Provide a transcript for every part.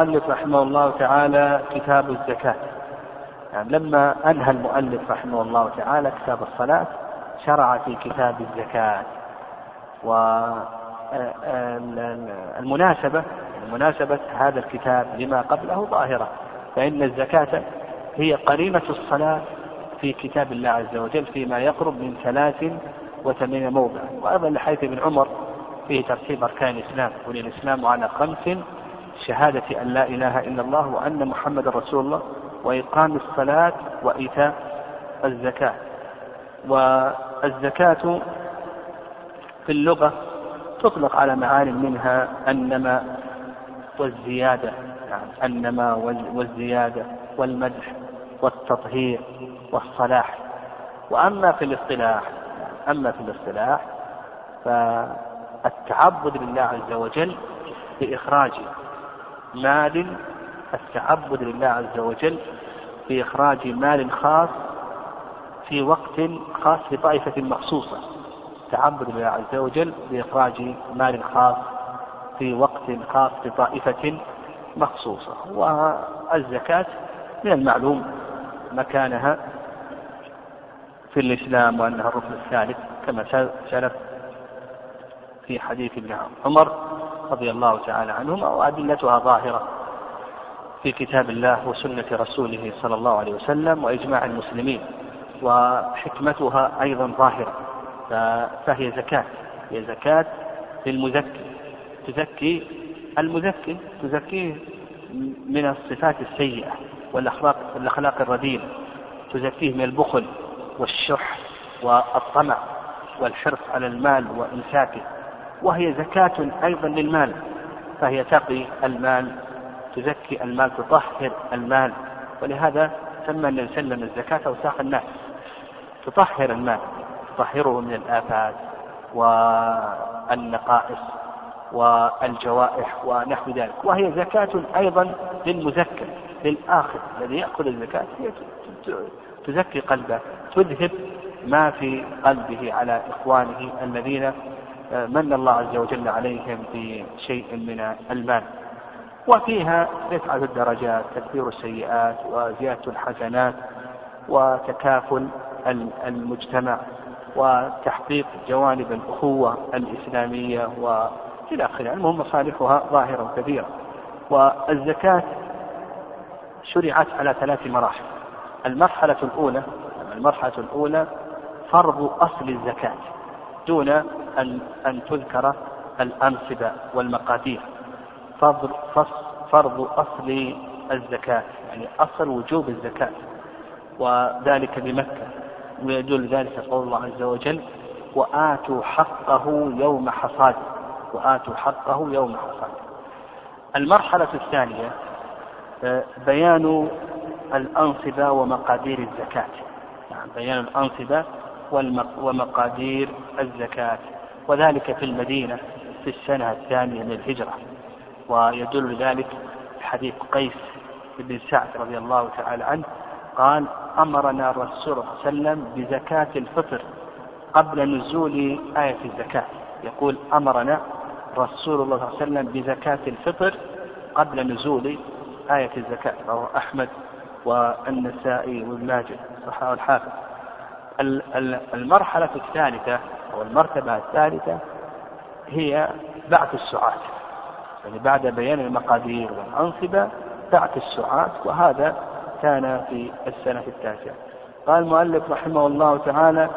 المؤلف رحمه الله تعالى كتاب الزكاة. يعني لما أنهى المؤلف رحمه الله تعالى كتاب الصلاة شرع في كتاب الزكاة. والمناسبة مناسبة هذا الكتاب لما قبله ظاهرة. فإن الزكاة هي قرينة الصلاة في كتاب الله عز وجل فيما يقرب من ثلاث وثمانين موضع. وأيضا لحديث ابن عمر فيه ترتيب أركان الإسلام. بني الإسلام على خمس شهادة أن لا إله إلا الله وأن محمد رسول الله وإقام الصلاة وإيتاء الزكاة. والزكاة في اللغة تطلق على معان منها النماء والزيادة يعني النماء والزيادة والمدح والتطهير والصلاح. وأما في الاصطلاح أما في الاصطلاح فالتعبد لله عز وجل بإخراج مال التعبد لله عز وجل بإخراج مال خاص في وقت خاص لطائفة مخصوصة. تعبد لله عز وجل بإخراج مال خاص في وقت خاص لطائفة مخصوصة. والزكاة من المعلوم مكانها في الإسلام وأنها الركن الثالث كما سلف في حديث ابن عمر. رضي الله تعالى عنهما وأدلتها ظاهرة في كتاب الله وسنة رسوله صلى الله عليه وسلم وإجماع المسلمين وحكمتها أيضا ظاهرة. فهي زكاة. هي زكاة للمزكي تزكي المزكي تزكيه من الصفات السيئة والأخلاق الأخلاق الرديئة تزكيه من البخل والشح والطمع والحرص على المال وإمساكه وهي زكاة أيضا للمال فهي تقي المال تزكي المال تطهر المال ولهذا سمى النبي صلى الله عليه وسلم الزكاة أوساخ الناس تطهر المال تطهره من الآفات والنقائص والجوائح ونحو ذلك وهي زكاة أيضا للمزكى للآخر الذي يأخذ الزكاة هي تزكي قلبه تذهب ما في قلبه على إخوانه الذين من الله عز وجل عليهم بشيء من المال. وفيها رفعة الدرجات تكثير السيئات وزيادة الحسنات وتكافل المجتمع وتحقيق جوانب الأخوة الإسلامية وإلى آخره. المهم مصالحها ظاهرة كثيرة والزكاة شرعت على ثلاث مراحل. المرحلة الأولى المرحلة الأولى فرض أصل الزكاة. دون أن أن تذكر الأنصبة والمقادير. فرض فرض أصل الزكاة يعني أصل وجوب الزكاة وذلك بمكة. ويدل ذلك قول الله عز وجل وآتوا حقه يوم حصاده وآتوا حقه يوم حصاده المرحلة الثانية آه، بيان الأنصبة ومقادير الزكاة. يعني بيان الأنصبة ومقادير الزكاة وذلك في المدينة في السنة الثانية من الهجرة. ويدل ذلك حديث قيس بن سعد رضي الله تعالى عنه قال أمرنا الرسول صلى الله عليه وسلم بزكاة الفطر قبل نزول آية الزكاة. يقول أمرنا رسول الله صلى الله عليه وسلم بزكاة الفطر قبل نزول آية الزكاة. رواه أحمد والنسائي وابن ماجه صححه الحافظ. المرحلة الثالثة أو المرتبة الثالثة هي بعث السعاة يعني بعد بيان المقادير والأنصبة بعث السعاة وهذا كان في السنة التاسعة. قال المؤلف رحمه الله تعالى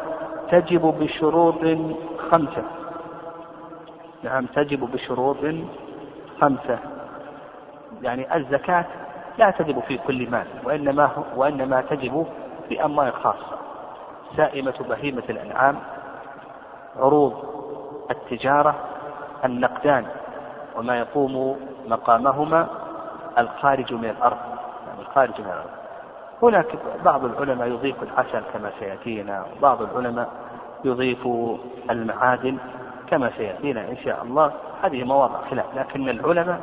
تجب بشروط خمسة. نعم تجب بشروط خمسة. يعني الزكاة لا تجب في كل مال وإنما وإنما تجب في أموال خاصة. سائمة بهيمة الأنعام عروض التجارة النقدان وما يقوم مقامهما الخارج من الأرض يعني الخارج من الأرض. هناك بعض العلماء يضيف العسل كما سيأتينا وبعض العلماء يضيف المعادن كما سيأتينا إن شاء الله. هذه مواضع خلاف لكن العلماء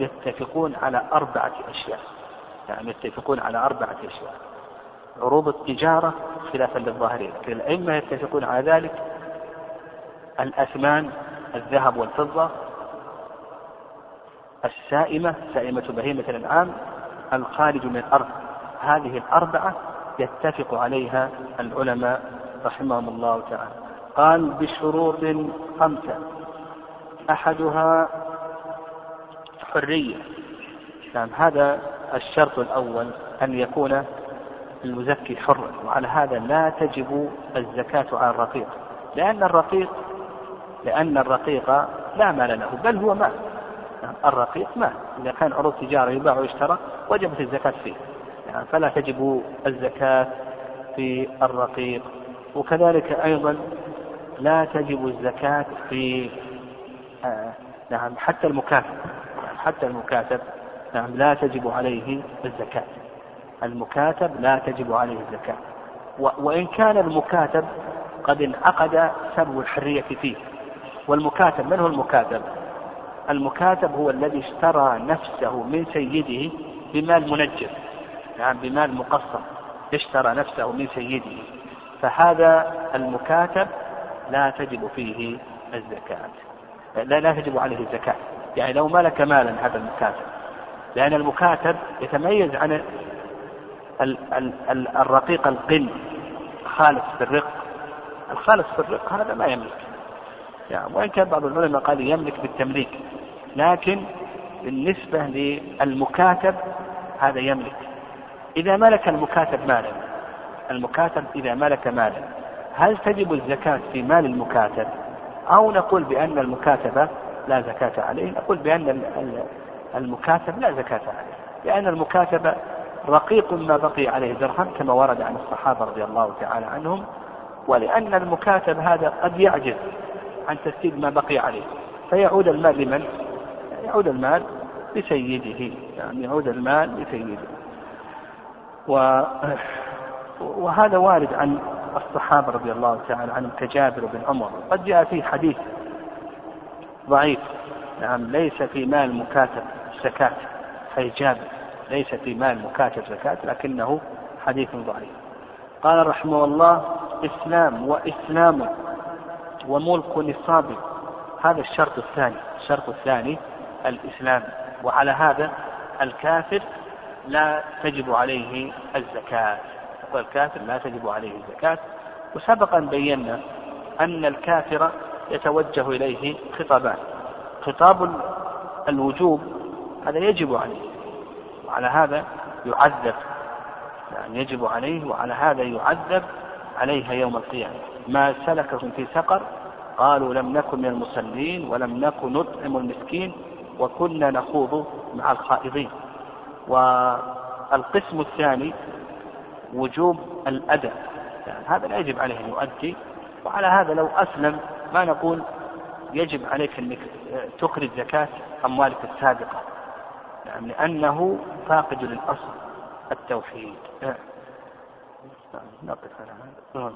يتفقون على أربعة أشياء يعني يتفقون على أربعة أشياء. عروض التجارة خلافا للظاهرين لكن الأئمة يتفقون على ذلك. الأثمان الذهب والفضة. السائمة سائمة بهيمة الأنعام. الخارج من الأرض هذه الأربعة يتفق عليها العلماء رحمهم الله تعالى. قال بشروط خمسة. أحدها حرية. نعم هذا الشرط الأول أن يكون المزكي حرا وعلى هذا لا تجب الزكاة على الرقيق. لأن الرقيق لأن الرقيق لا مال له بل هو مال. الرقيق مال. إذا كان عروض تجارة يباع ويشترى وجبت الزكاة فيه. يعني فلا تجب الزكاة في الرقيق. وكذلك أيضا لا تجب الزكاة في آه نعم حتى المكاتب. يعني حتى المكاتب نعم لا تجب عليه الزكاة. المكاتب لا تجب عليه الزكاة. وإن كان المكاتب قد انعقد سبب الحرية فيه. والمكاتب من هو المكاتب؟ المكاتب هو الذي اشترى نفسه من سيده بمال منجم نعم بمال مقصر. اشترى نفسه من سيده. فهذا المكاتب لا تجب فيه الزكاة. لا لا تجب عليه الزكاة. يعني لو ملك مالا هذا المكاتب لأن المكاتب يتميز عن الرقيق القن خالص في الرق. الخالص في الرق هذا ما يملك. يعني وإن كان بعض العلماء قال يملك بالتمليك لكن بالنسبة للمكاتب هذا يملك. إذا ملك المكاتب مالا؟ المكاتب إذا ملك مالا. هل تجب الزكاة في مال المكاتب؟ أو نقول بأن المكاتبة لا زكاة عليه نقول بأن المكاتب لا زكاة عليه. لأن المكاتبة رقيق ما بقي عليه درهم كما ورد عن الصحابة رضي الله تعالى عنهم ولأن المكاتب هذا قد يعجز عن تسديد ما بقي عليه. فيعود المال لمن؟ يعود المال لسيده يعني يعود المال لسيده. و وهذا وارد عن الصحابة رضي الله تعالى عنهم كجابر بن عمر. قد جاء فيه حديث ضعيف. نعم ليس في مال مكاتب زكاة أي جابر. ليس في مال مكاتب زكاة لكنه حديث ضعيف. قال رحمه الله إسلام وإسلام وملك نصاب. هذا الشرط الثاني الشرط الثاني الإسلام. وعلى هذا الكافر لا تجب عليه الزكاة. والكافر لا تجب عليه الزكاة. وسبق أن بينا أن الكافر يتوجه إليه خطابان. خطاب الوجوب هذا يجب عليه. وعلى هذا يعذب. يعني يجب عليه وعلى هذا يعذب عليها يوم القيامة. ما سلككم في سقر قالوا لم نكن من المصلين ولم نكن نطعم المسكين وكنا نخوض مع الخائضين. والقسم الثاني وجوب الأداء يعني هذا لا يجب عليه أن يؤدي وعلى هذا لو أسلم ما نقول يجب عليك أنك تخرج زكاة أموالك السابقة. يعني لأنه فاقد للأصل التوحيد. نقف على هذا.